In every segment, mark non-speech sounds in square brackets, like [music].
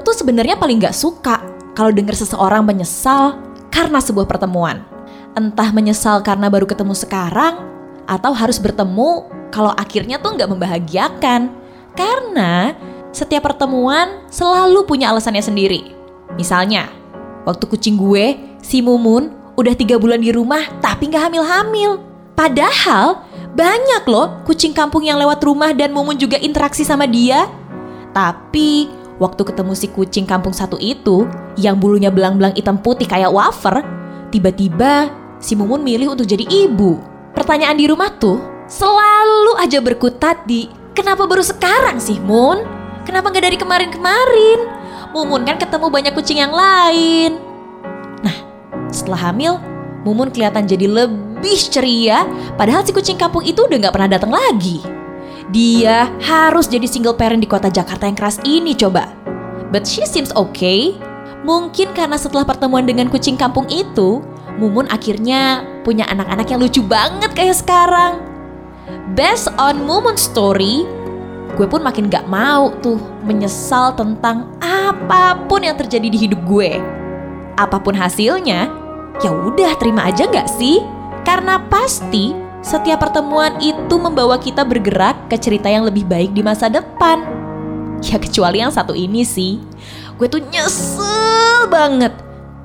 tuh sebenarnya paling gak suka kalau denger seseorang menyesal karena sebuah pertemuan. Entah menyesal karena baru ketemu sekarang, atau harus bertemu kalau akhirnya tuh nggak membahagiakan. Karena setiap pertemuan selalu punya alasannya sendiri. Misalnya, waktu kucing gue, si Mumun, udah tiga bulan di rumah tapi nggak hamil-hamil. Padahal banyak loh kucing kampung yang lewat rumah dan Mumun juga interaksi sama dia. Tapi waktu ketemu si kucing kampung satu itu yang bulunya belang-belang hitam putih kayak wafer, tiba-tiba si Mumun milih untuk jadi ibu. Pertanyaan di rumah tuh selalu aja berkutat di kenapa baru sekarang sih Mun? Kenapa nggak dari kemarin-kemarin? Mumun kan ketemu banyak kucing yang lain. Nah, setelah hamil, Mumun kelihatan jadi lebih ceria, padahal si kucing kampung itu udah nggak pernah datang lagi. Dia harus jadi single parent di kota Jakarta yang keras ini coba. But she seems okay. Mungkin karena setelah pertemuan dengan kucing kampung itu, Mumun akhirnya punya anak-anak yang lucu banget kayak sekarang. Based on Mumun story, gue pun makin gak mau tuh menyesal tentang apa pun yang terjadi di hidup gue. Apa pun hasilnya, ya udah terima aja gak sih? Karena pasti setiap pertemuan itu membawa kita bergerak ke cerita yang lebih baik di masa depan. Ya kecuali yang satu ini sih. Gue tuh nyesel banget.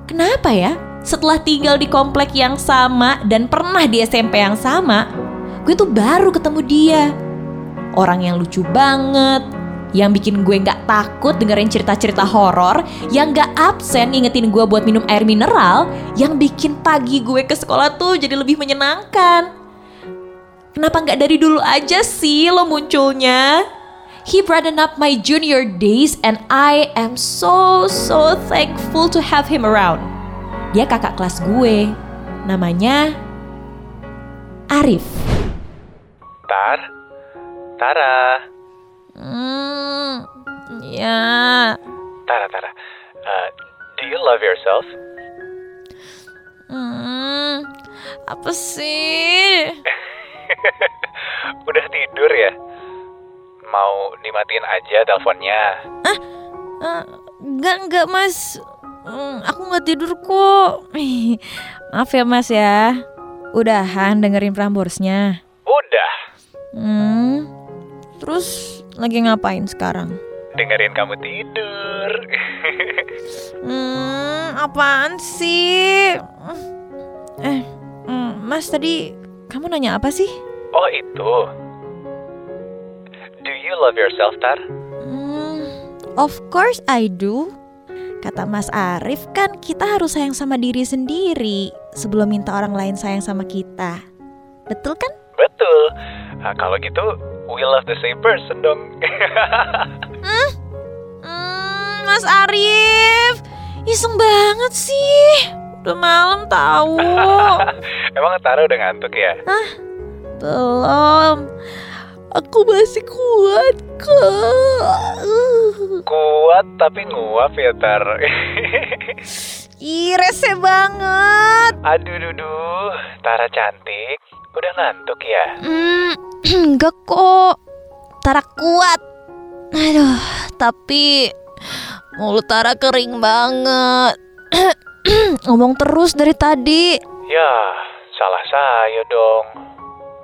Kenapa ya? Setelah tinggal di komplek yang sama dan pernah di SMP yang sama, gue tuh baru ketemu dia. Orang yang lucu banget, yang bikin gue nggak takut dengerin cerita-cerita horor, yang nggak absen ngingetin gue buat minum air mineral, yang bikin pagi gue ke sekolah tuh jadi lebih menyenangkan. Kenapa nggak dari dulu aja sih lo munculnya? He brightened up my junior days and I am so so thankful to have him around. Dia kakak kelas gue. Namanya Arif. Tar? Tara? Hmm, ya. Tara, Tara. Uh, do you love yourself? Hmm, apa sih? [laughs] [laughs] Udah tidur ya? Mau dimatiin aja teleponnya? Uh, enggak, enggak mas. Hmm, aku nggak tidur kok. [laughs] Maaf ya mas ya. Udahan dengerin Prambors-nya. Udah. Hmm, terus lagi ngapain sekarang? Dengerin kamu tidur. [laughs] Hmm, apaan sih? Eh, hmm, mas tadi kamu nanya apa sih? oh itu. Do you love yourself, Tar? Hmm, of course I do. Kata Mas Arif kan kita harus sayang sama diri sendiri sebelum minta orang lain sayang sama kita. Betul kan? Betul. Nah, kalau gitu, we love the same person dong. [laughs] Hmm, Mas Arif, iseng banget sih. Udah malam tahu. [laughs] Emang Tara udah ngantuk ya? Belum. Aku masih kuat kok. Kuat tapi nguap ya, Tar. [laughs] Ih, rese banget. Aduh, duduh. Tara cantik. Udah ngantuk ya? Hmm, [clears throat] enggak kok. Tara kuat. Aduh, tapi mulut Tara kering banget. [clears throat] [clears throat] Ngomong terus dari tadi. Ya, salah saya dong.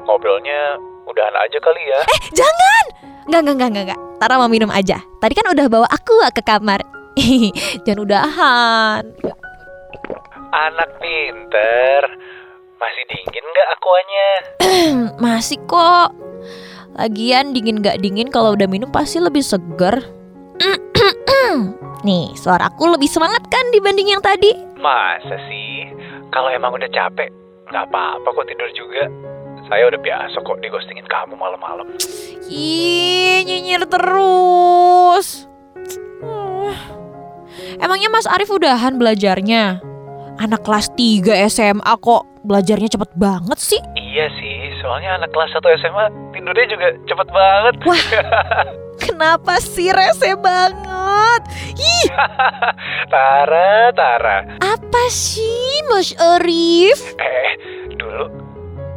Ngobrolnya udahan aja kali ya. Eh, jangan! Enggak, enggak, enggak, enggak, enggak. Tara mau minum aja. Tadi kan udah bawa aku ke kamar. [laughs] jangan udahan. Anak pinter. Masih dingin nggak akuanya? [clears throat] Masih kok. Lagian dingin gak dingin kalau udah minum pasti lebih seger. [clears throat] Nih, suaraku lebih semangat kan dibanding yang tadi? Masa sih? Kalau emang udah capek, nggak apa-apa kok tidur juga. Saya udah biasa kok digostingin kamu malam-malam. Ih, nyinyir terus. Uh. Emangnya Mas Arif udahan belajarnya? Anak kelas 3 SMA kok belajarnya cepet banget sih. Iya sih, soalnya anak kelas 1 SMA tidurnya juga cepet banget. Wah. Kenapa sih rese banget? Ih, [laughs] Tara, Tara. apa sih Mas Arif? Eh, dulu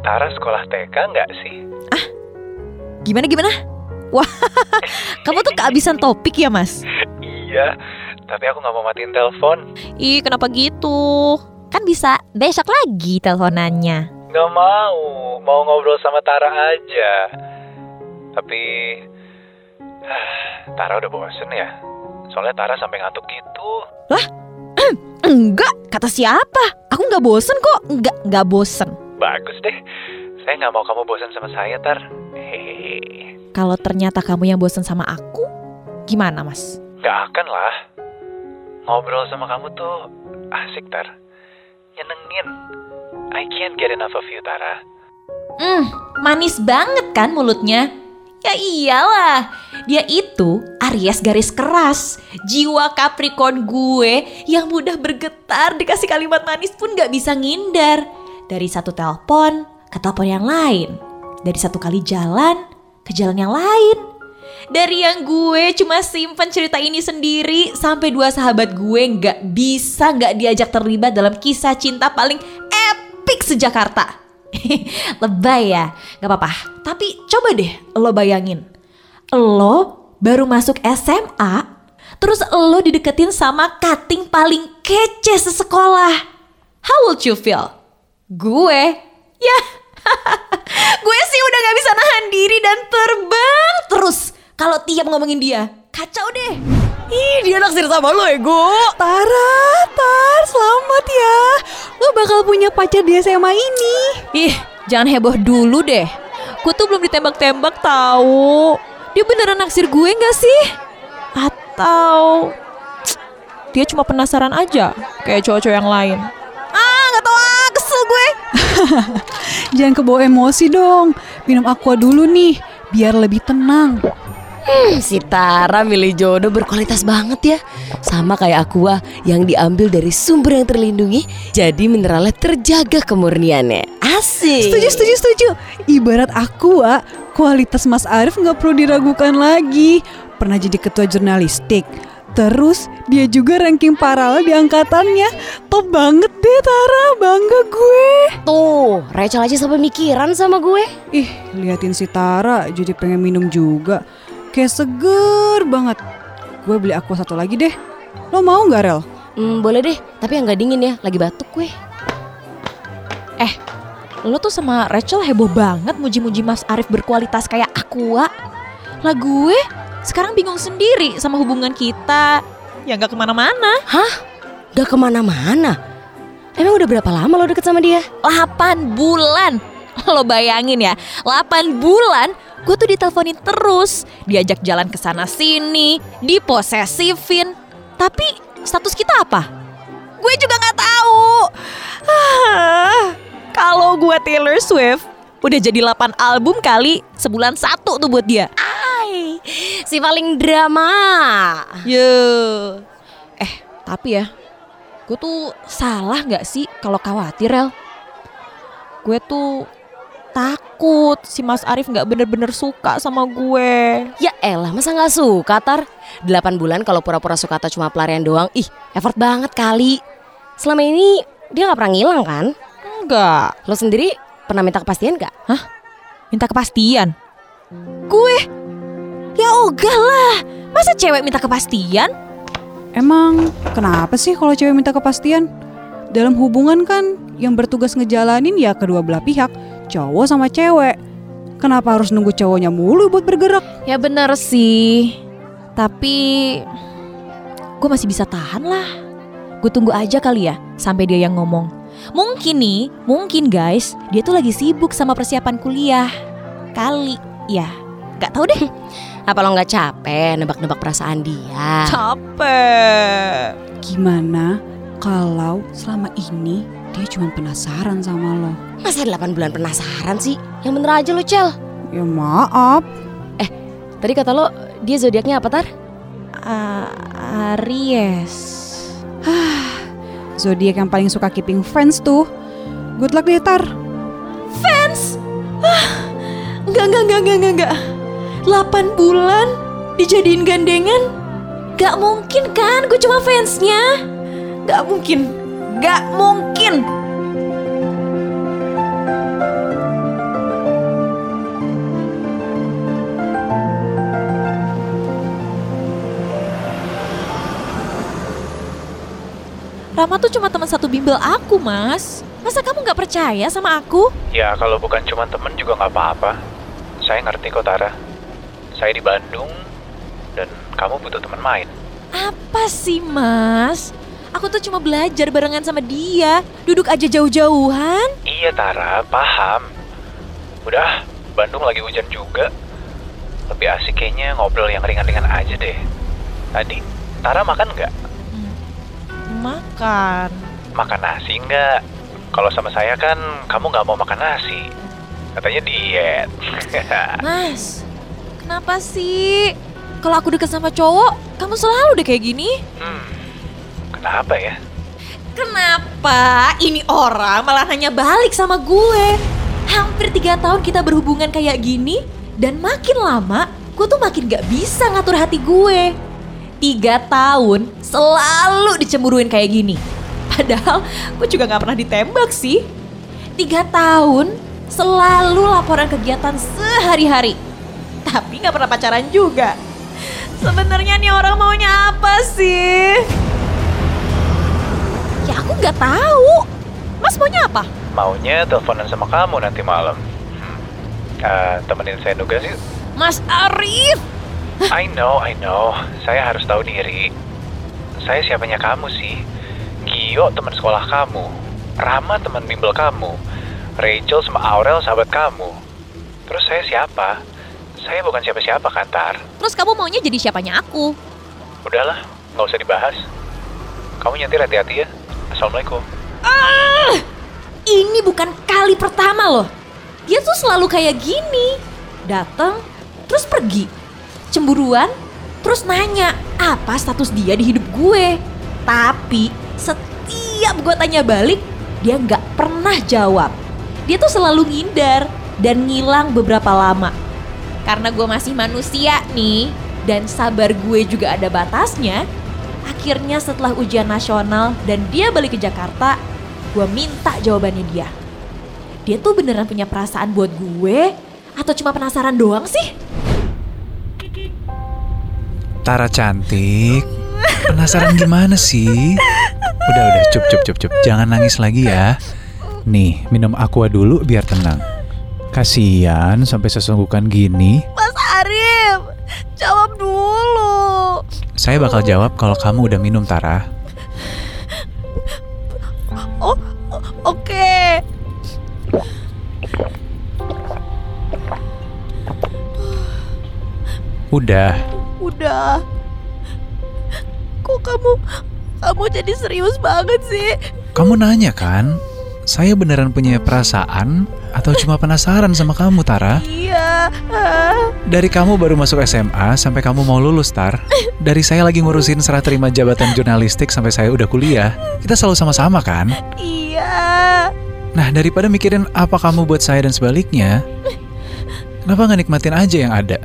Tara sekolah TK nggak sih? Gimana gimana? Wah, [laughs] kamu tuh kehabisan topik ya Mas? Iya, Tapi aku nggak mau matiin telepon. Ih, kenapa gitu? Kan bisa besok lagi teleponannya. Nggak mau, mau ngobrol sama Tara aja. Tapi Tara udah bosen ya. Soalnya Tara sampai ngantuk gitu. [clears throat] Enggak, kata siapa? Aku nggak bosen kok. Enggak, nggak bosen. Bagus deh. Saya nggak mau kamu bosan sama saya, Tar. Hehehe. Kalau ternyata kamu yang bosen sama aku, gimana mas? Gak akan lah. Ngobrol sama kamu tuh asik, Tar. Nyenengin. I can't get enough of you, Tara. Hmm, manis banget kan mulutnya? Ya iyalah, dia itu Aries garis keras, jiwa Capricorn gue yang mudah bergetar dikasih kalimat manis pun gak bisa ngindar. Dari satu telepon ke telepon yang lain, dari satu kali jalan ke jalan yang lain. Dari yang gue cuma simpan cerita ini sendiri sampai dua sahabat gue gak bisa gak diajak terlibat dalam kisah cinta paling sejakarta. [laughs] Lebay ya, gak apa-apa. Tapi coba deh lo bayangin. Lo baru masuk SMA, terus lo dideketin sama cutting paling kece sesekolah. How would you feel? Gue, ya [laughs] gue sih udah gak bisa nahan diri dan terbang terus kalau tiap ngomongin dia. Kacau deh. Ih, dia naksir sama lo ya, Gu. Tara, Tar, selamat ya. Lo bakal punya pacar di SMA ini. Ih, jangan heboh dulu deh. Gue tuh belum ditembak-tembak tahu. Dia beneran naksir gue nggak sih? Atau dia cuma penasaran aja kayak cowok-cowok yang lain? Ah, nggak tahu ah, kesel gue. [laughs] Jangan kebawa emosi dong. Minum aqua dulu nih, biar lebih tenang. Hmm, si Tara milih jodoh berkualitas banget ya Sama kayak Aqua yang diambil dari sumber yang terlindungi Jadi mineralnya terjaga kemurniannya Asik Setuju, setuju, setuju. Ibarat aqua, kualitas Mas Arif nggak perlu diragukan lagi. Pernah jadi ketua jurnalistik. Terus dia juga ranking paralel di angkatannya. Top banget deh Tara, bangga gue. Tuh, Rachel aja sampai mikiran sama gue Ih, liatin si Tara jadi pengen minum juga. Kayak seger banget. Gue beli aqua satu lagi deh. Lo mau nggak Rel? hmm, Boleh deh, tapi yang gak dingin ya, lagi batuk gue Eh, lo tuh sama Rachel heboh banget muji-muji Mas Arif berkualitas kayak Aqua. Lah gue sekarang bingung sendiri sama hubungan kita. Ya nggak ke mana-mana. Gak ke mana-mana Emang udah berapa lama lo deket sama dia? 8 bulan. Lo bayangin ya, 8 bulan gue tuh diteleponin terus, diajak jalan ke sana sini, diposesifin. Tapi status kita apa? Gue juga nggak tahu. Ah, Kalau gue Taylor Swift, udah jadi 8 album kali sebulan satu tuh buat dia. Ay, si paling drama Yo. Eh, tapi ya, gue tuh salah nggak sih kalau khawatir, Rel? Gue tuh takut si Mas Arif nggak bener-bener suka sama gue. Ya elah, masa gak suka Tar? 8 bulan kalau pura-pura suka atau cuma pelarian doang Ih, effort banget kali Selama ini dia gak pernah ngilang kan? Enggak. Lo sendiri pernah minta kepastian gak? Minta kepastian. Gue? Ya ogah lah. Masa cewek minta kepastian? Emang kenapa sih kalau cewek minta kepastian? Dalam hubungan kan yang bertugas ngejalanin ya kedua belah pihak, cowok sama cewek. Kenapa harus nunggu cowoknya mulu buat bergerak? Ya bener sih. Tapi gue masih bisa tahan lah. Gue tunggu aja kali ya sampai dia yang ngomong. Mungkin nih, mungkin guys, dia tuh lagi sibuk sama persiapan kuliah. Kali, ya. Gak tahu deh. [laughs] Apa lo gak capek nebak-nebak perasaan dia? Capek. Gimana kalau selama ini dia cuma penasaran sama lo? Masa 8 bulan penasaran sih? Yang bener aja lo Cel Ya maaf, Tadi kata lo dia zodiaknya apa Tar? A- Aries. [sighs] zodiak yang paling suka keeping friends tuh. Good luck deh Tar. Enggak, enggak, enggak, enggak, enggak, enggak. 8 bulan dijadiin gandengan? Gak mungkin kan, gue cuma fansnya. Gak mungkin, gak mungkin. Rama tuh cuma teman satu bimbel aku, Mas. Masa kamu nggak percaya sama aku? Ya kalau bukan cuma temen juga nggak apa-apa. Saya ngerti kok Tara. Saya di Bandung dan kamu butuh teman main. Apa sih, Mas? Aku tuh cuma belajar barengan sama dia. Duduk aja jauh-jauhan. Iya Tara, paham. Udah, Bandung lagi hujan juga. Lebih asik kayaknya ngobrol yang ringan-ringan aja deh. Tadi, Tara makan nggak? Makan. Makan nasi nggak? Kalau sama saya kan kamu nggak mau makan nasi. Katanya diet. [laughs] Mas, kenapa sih? Kalau aku deket sama cowok, kamu selalu deh kayak gini. hmm, kenapa ya? Kenapa ini orang malah nanya balik sama gue? Hampir tiga tahun kita berhubungan kayak gini, dan makin lama gue tuh makin gak bisa ngatur hati gue. Tiga tahun selalu dicemburuin kayak gini. Padahal gue juga gak pernah ditembak sih. Tiga tahun selalu laporan kegiatan sehari-hari. Tapi gak pernah pacaran juga. Sebenarnya nih orang maunya apa sih? Ya aku nggak tahu. Mas maunya apa? Maunya teleponan sama kamu nanti malam. Hmm. Eh, temenin saya nugas yuk. Mas Arif. I know, I know. Saya harus tahu diri. Saya siapanya kamu sih. Gio teman sekolah kamu. Rama teman bimbel kamu. Rachel sama Aurel sahabat kamu. Terus saya siapa? Saya bukan siapa-siapa kan, Tar. Terus kamu maunya jadi siapanya aku? Udahlah, nggak usah dibahas. Kamu nyetir hati-hati ya. Assalamualaikum. Ah, ini bukan kali pertama loh. Dia tuh selalu kayak gini. Datang, terus pergi. Cemburuan, terus nanya apa status dia di hidup gue. Tapi setiap gue tanya balik, dia nggak pernah jawab. Dia tuh selalu ngindar dan ngilang beberapa lama. Karena gue masih manusia nih, dan sabar gue juga ada batasnya, akhirnya setelah ujian nasional dan dia balik ke Jakarta, gue minta jawabannya dia. Dia tuh beneran punya perasaan buat gue atau cuma penasaran doang sih? Tara cantik. Penasaran gimana sih? Udah udah cup cup cup cup. Jangan nangis lagi ya. Nih, minum aqua dulu biar tenang. Kasian sampai sesungguhkan gini. Mas Arif, jawab dulu. Saya bakal jawab kalau kamu udah minum Tara. Oh, oke. Udah. Udah. Kok kamu kamu jadi serius banget sih? Kamu nanya kan? Saya beneran punya perasaan atau cuma penasaran sama kamu Tara? Iya. Dari kamu baru masuk SMA sampai kamu mau lulus, Tar. Dari saya lagi ngurusin serah terima jabatan jurnalistik sampai saya udah kuliah. Kita selalu sama-sama kan? Iya. Nah, daripada mikirin apa kamu buat saya dan sebaliknya, kenapa nggak nikmatin aja yang ada?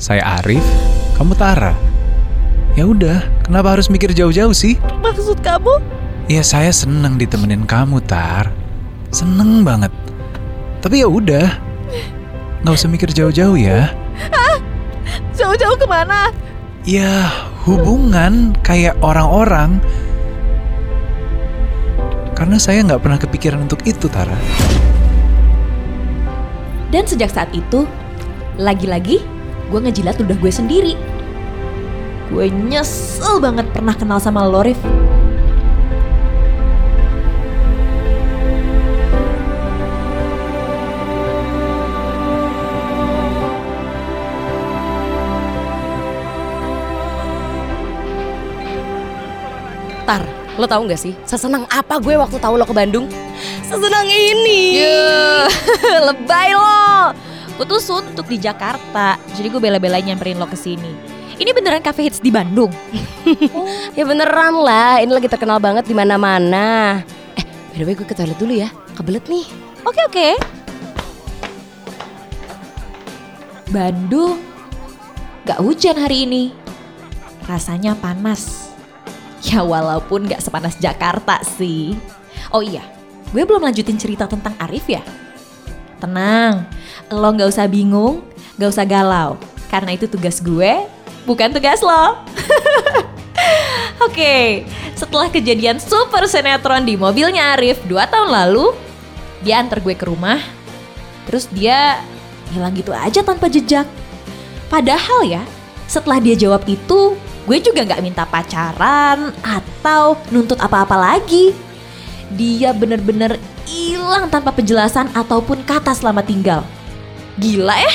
Saya Arif, kamu Tara. Ya udah, kenapa harus mikir jauh-jauh sih? Maksud kamu? Ya saya seneng ditemenin kamu, Tar. Seneng banget. Tapi ya udah, nggak usah mikir jauh-jauh ya. Jauh-jauh ke mana? Ya, hubungan kayak orang-orang. Karena saya nggak pernah kepikiran untuk itu, Tara. Dan sejak saat itu, lagi-lagi gue ngejilat ludah gue sendiri. Gue nyesel banget pernah kenal sama lo, Rif. Tar, lo tau gak sih? Sesenang apa gue waktu tahu lo ke Bandung? Sesenang ini. Yuh, [laughs] lebay lo. Gue tuh suntuk di Jakarta, jadi gue bela-belain nyamperin lo ke sini. Ini beneran cafe hits di Bandung. [laughs] Ya beneran lah, ini lagi terkenal banget di mana-mana. Eh, by the way gue ke toilet dulu ya. Kebelet nih. Oke oke. Bandung, gak hujan hari ini. Rasanya panas. Ya walaupun gak sepanas Jakarta sih. Oh iya, gue belum lanjutin cerita tentang Arif ya. Tenang, lo gak usah bingung, gak usah galau. Karena itu tugas gue, bukan tugas lo. [laughs] Oke, setelah kejadian super sinetron di mobilnya Arif 2 tahun lalu, dia antar gue ke rumah, terus dia hilang gitu aja tanpa jejak. Padahal ya, setelah dia jawab itu, gue juga gak minta pacaran atau nuntut apa-apa lagi. Dia bener-bener hilang tanpa penjelasan ataupun kata selamat tinggal. Gila ya?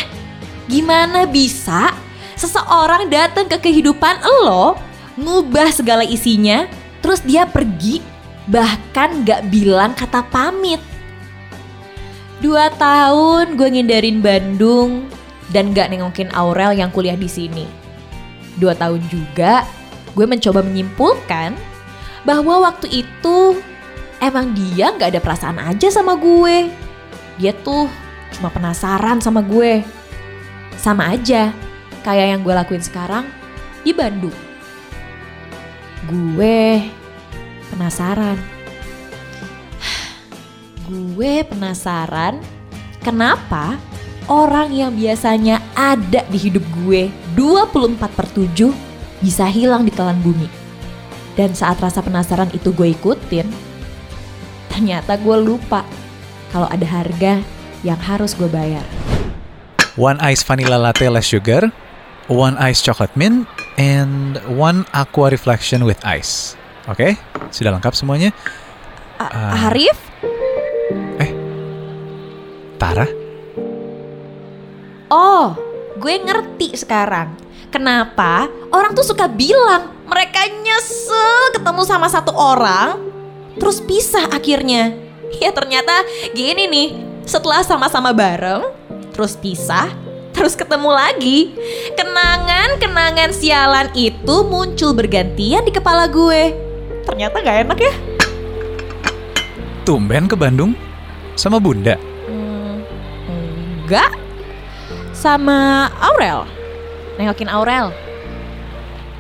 Gimana bisa seseorang datang ke kehidupan lo, ngubah segala isinya, terus dia pergi, bahkan gak bilang kata pamit. Dua tahun gue ngindarin Bandung dan gak nengokin Aurel yang kuliah di sini. Dua tahun juga gue mencoba menyimpulkan bahwa waktu itu emang dia gak ada perasaan aja sama gue. Dia tuh cuma penasaran sama gue. Sama aja kayak yang gue lakuin sekarang di Bandung. Gue penasaran. [sighs] Gue penasaran kenapa orang yang biasanya ada di hidup gue 24 per 7 bisa hilang di telan bumi. Dan saat rasa penasaran itu gue ikutin, ternyata gue lupa kalau ada harga yang harus gue bayar. One ice vanilla latte less sugar, one ice chocolate mint, and one aqua reflection with ice. Oke, sudah lengkap semuanya. A- Ah. Arif? Tara, Oh, gue ngerti sekarang. Kenapa orang tuh suka bilang mereka nyesel ketemu sama satu orang, terus pisah akhirnya. [laughs] Ya ternyata gini nih, setelah sama-sama bareng, terus pisah, terus ketemu lagi. Kenangan-kenangan sialan itu muncul bergantian di kepala gue. Ternyata gak enak ya. tumben ke Bandung sama Bunda. Hmm, enggak. Sama Aurel. Nengokin Aurel.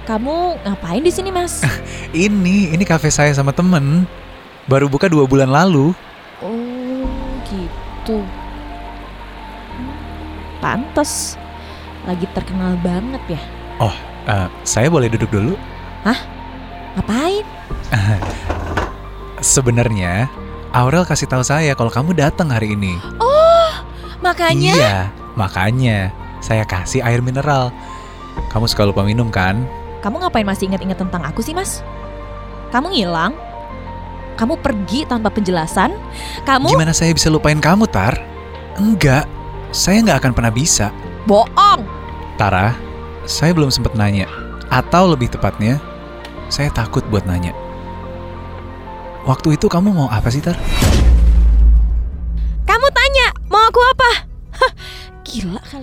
Kamu ngapain di sini, Mas? [laughs] Ini, ini kafe saya sama temen. Baru buka dua bulan lalu. oh, gitu. Pantes. Lagi terkenal banget ya. Eh, saya boleh duduk dulu? Ngapain? [laughs] Sebenarnya, Aurel kasih tahu saya kalau kamu datang hari ini. Makanya Iya, makanya saya kasih air mineral. Kamu suka lupa minum kan? kamu ngapain masih ingat-ingat tentang aku sih, Mas? Kamu ngilang? Kamu pergi tanpa penjelasan? Kamu Gimana saya bisa lupain kamu, Tar? Enggak, saya nggak akan pernah bisa. bohong. Tara, saya belum sempat nanya. Atau lebih tepatnya, saya takut buat nanya. Waktu itu kamu mau apa sih, Tar?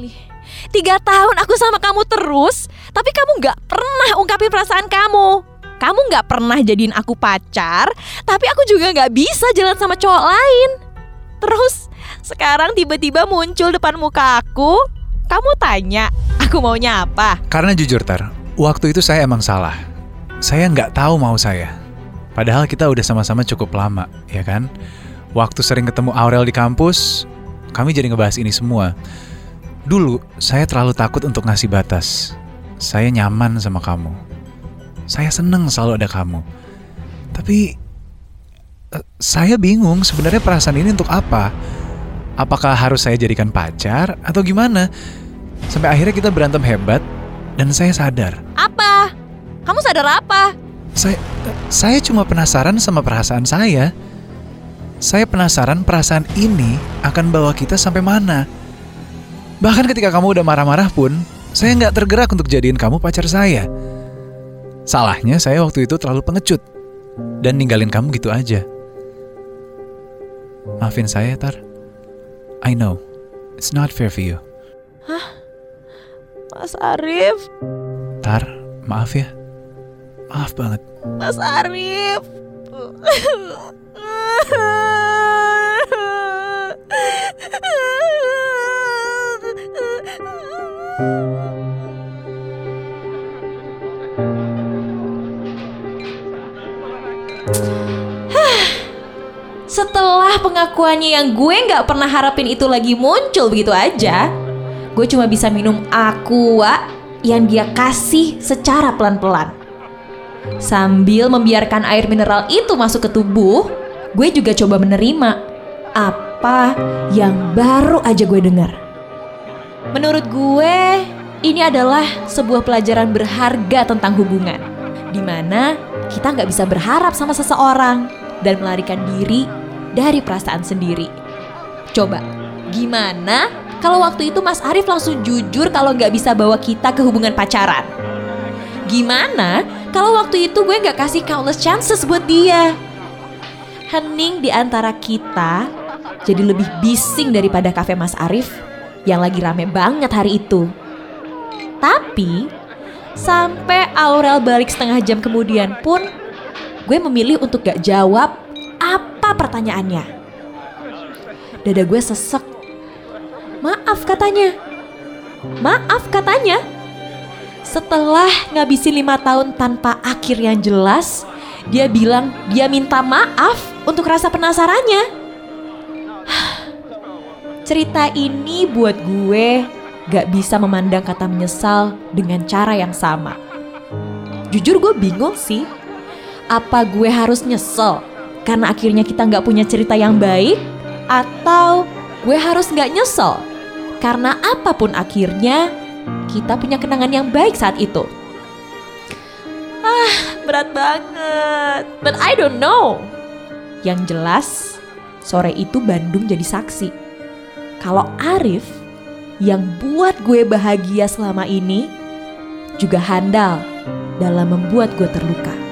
Gila kali. Tiga tahun aku sama kamu terus, tapi kamu nggak pernah ungkapin perasaan kamu. Kamu nggak pernah jadiin aku pacar, tapi aku juga nggak bisa jalan sama cowok lain. Terus sekarang tiba-tiba muncul depan muka aku, kamu tanya, aku maunya apa? Karena jujur, Tar, waktu itu saya emang salah. Saya nggak tahu mau saya. Padahal kita udah sama-sama cukup lama, ya kan? Waktu sering ketemu Aurel di kampus, kami jadi ngebahas ini semua. Dulu, saya terlalu takut untuk ngasih batas. Saya nyaman sama kamu. Saya seneng selalu ada kamu. Tapi, eh, saya bingung sebenarnya perasaan ini untuk apa? Apakah harus saya jadikan pacar atau gimana? Sampai akhirnya kita berantem hebat dan saya sadar. Apa? Kamu sadar apa? Saya saya cuma penasaran sama perasaan saya. Saya penasaran perasaan ini akan bawa kita sampai mana. Bahkan ketika kamu udah marah-marah pun, saya nggak tergerak untuk jadiin kamu pacar saya. Salahnya saya waktu itu terlalu pengecut dan ninggalin kamu gitu aja. Maafin saya, Tar. I know, it's not fair for you. Mas Arif, Tar, maaf ya. Maaf banget. Mas Arif. [laughs] Setelah pengakuannya yang gue nggak pernah harapin itu lagi muncul begitu aja, gue cuma bisa minum aqua yang dia kasih secara pelan-pelan. Sambil membiarkan air mineral itu masuk ke tubuh, gue juga coba menerima apa yang baru aja gue dengar. Menurut gue, ini adalah sebuah pelajaran berharga tentang hubungan, di mana kita nggak bisa berharap sama seseorang dan melarikan diri dari perasaan sendiri. Coba, gimana kalau waktu itu Mas Arif langsung jujur kalau nggak bisa bawa kita ke hubungan pacaran? Gimana kalau waktu itu gue nggak kasih countless chances buat dia? Hening di antara kita jadi lebih bising daripada kafe Mas Arif yang lagi rame banget hari itu. Tapi sampai Aurel balik setengah jam kemudian pun gue memilih untuk gak jawab apa pertanyaannya. Dada gue sesek. Maaf katanya. Maaf katanya. Setelah ngabisin lima tahun tanpa akhir yang jelas, dia bilang dia minta maaf untuk rasa penasarannya. Cerita ini buat gue gak bisa memandang kata menyesal dengan cara yang sama. Jujur gue bingung sih, apa gue harus nyesel karena akhirnya kita gak punya cerita yang baik? Atau gue harus gak nyesel karena apa pun akhirnya kita punya kenangan yang baik saat itu? Ah, berat banget. But I don't know. Yang jelas, sore itu Bandung jadi saksi kalau Arif yang buat gue bahagia selama ini juga handal dalam membuat gue terluka.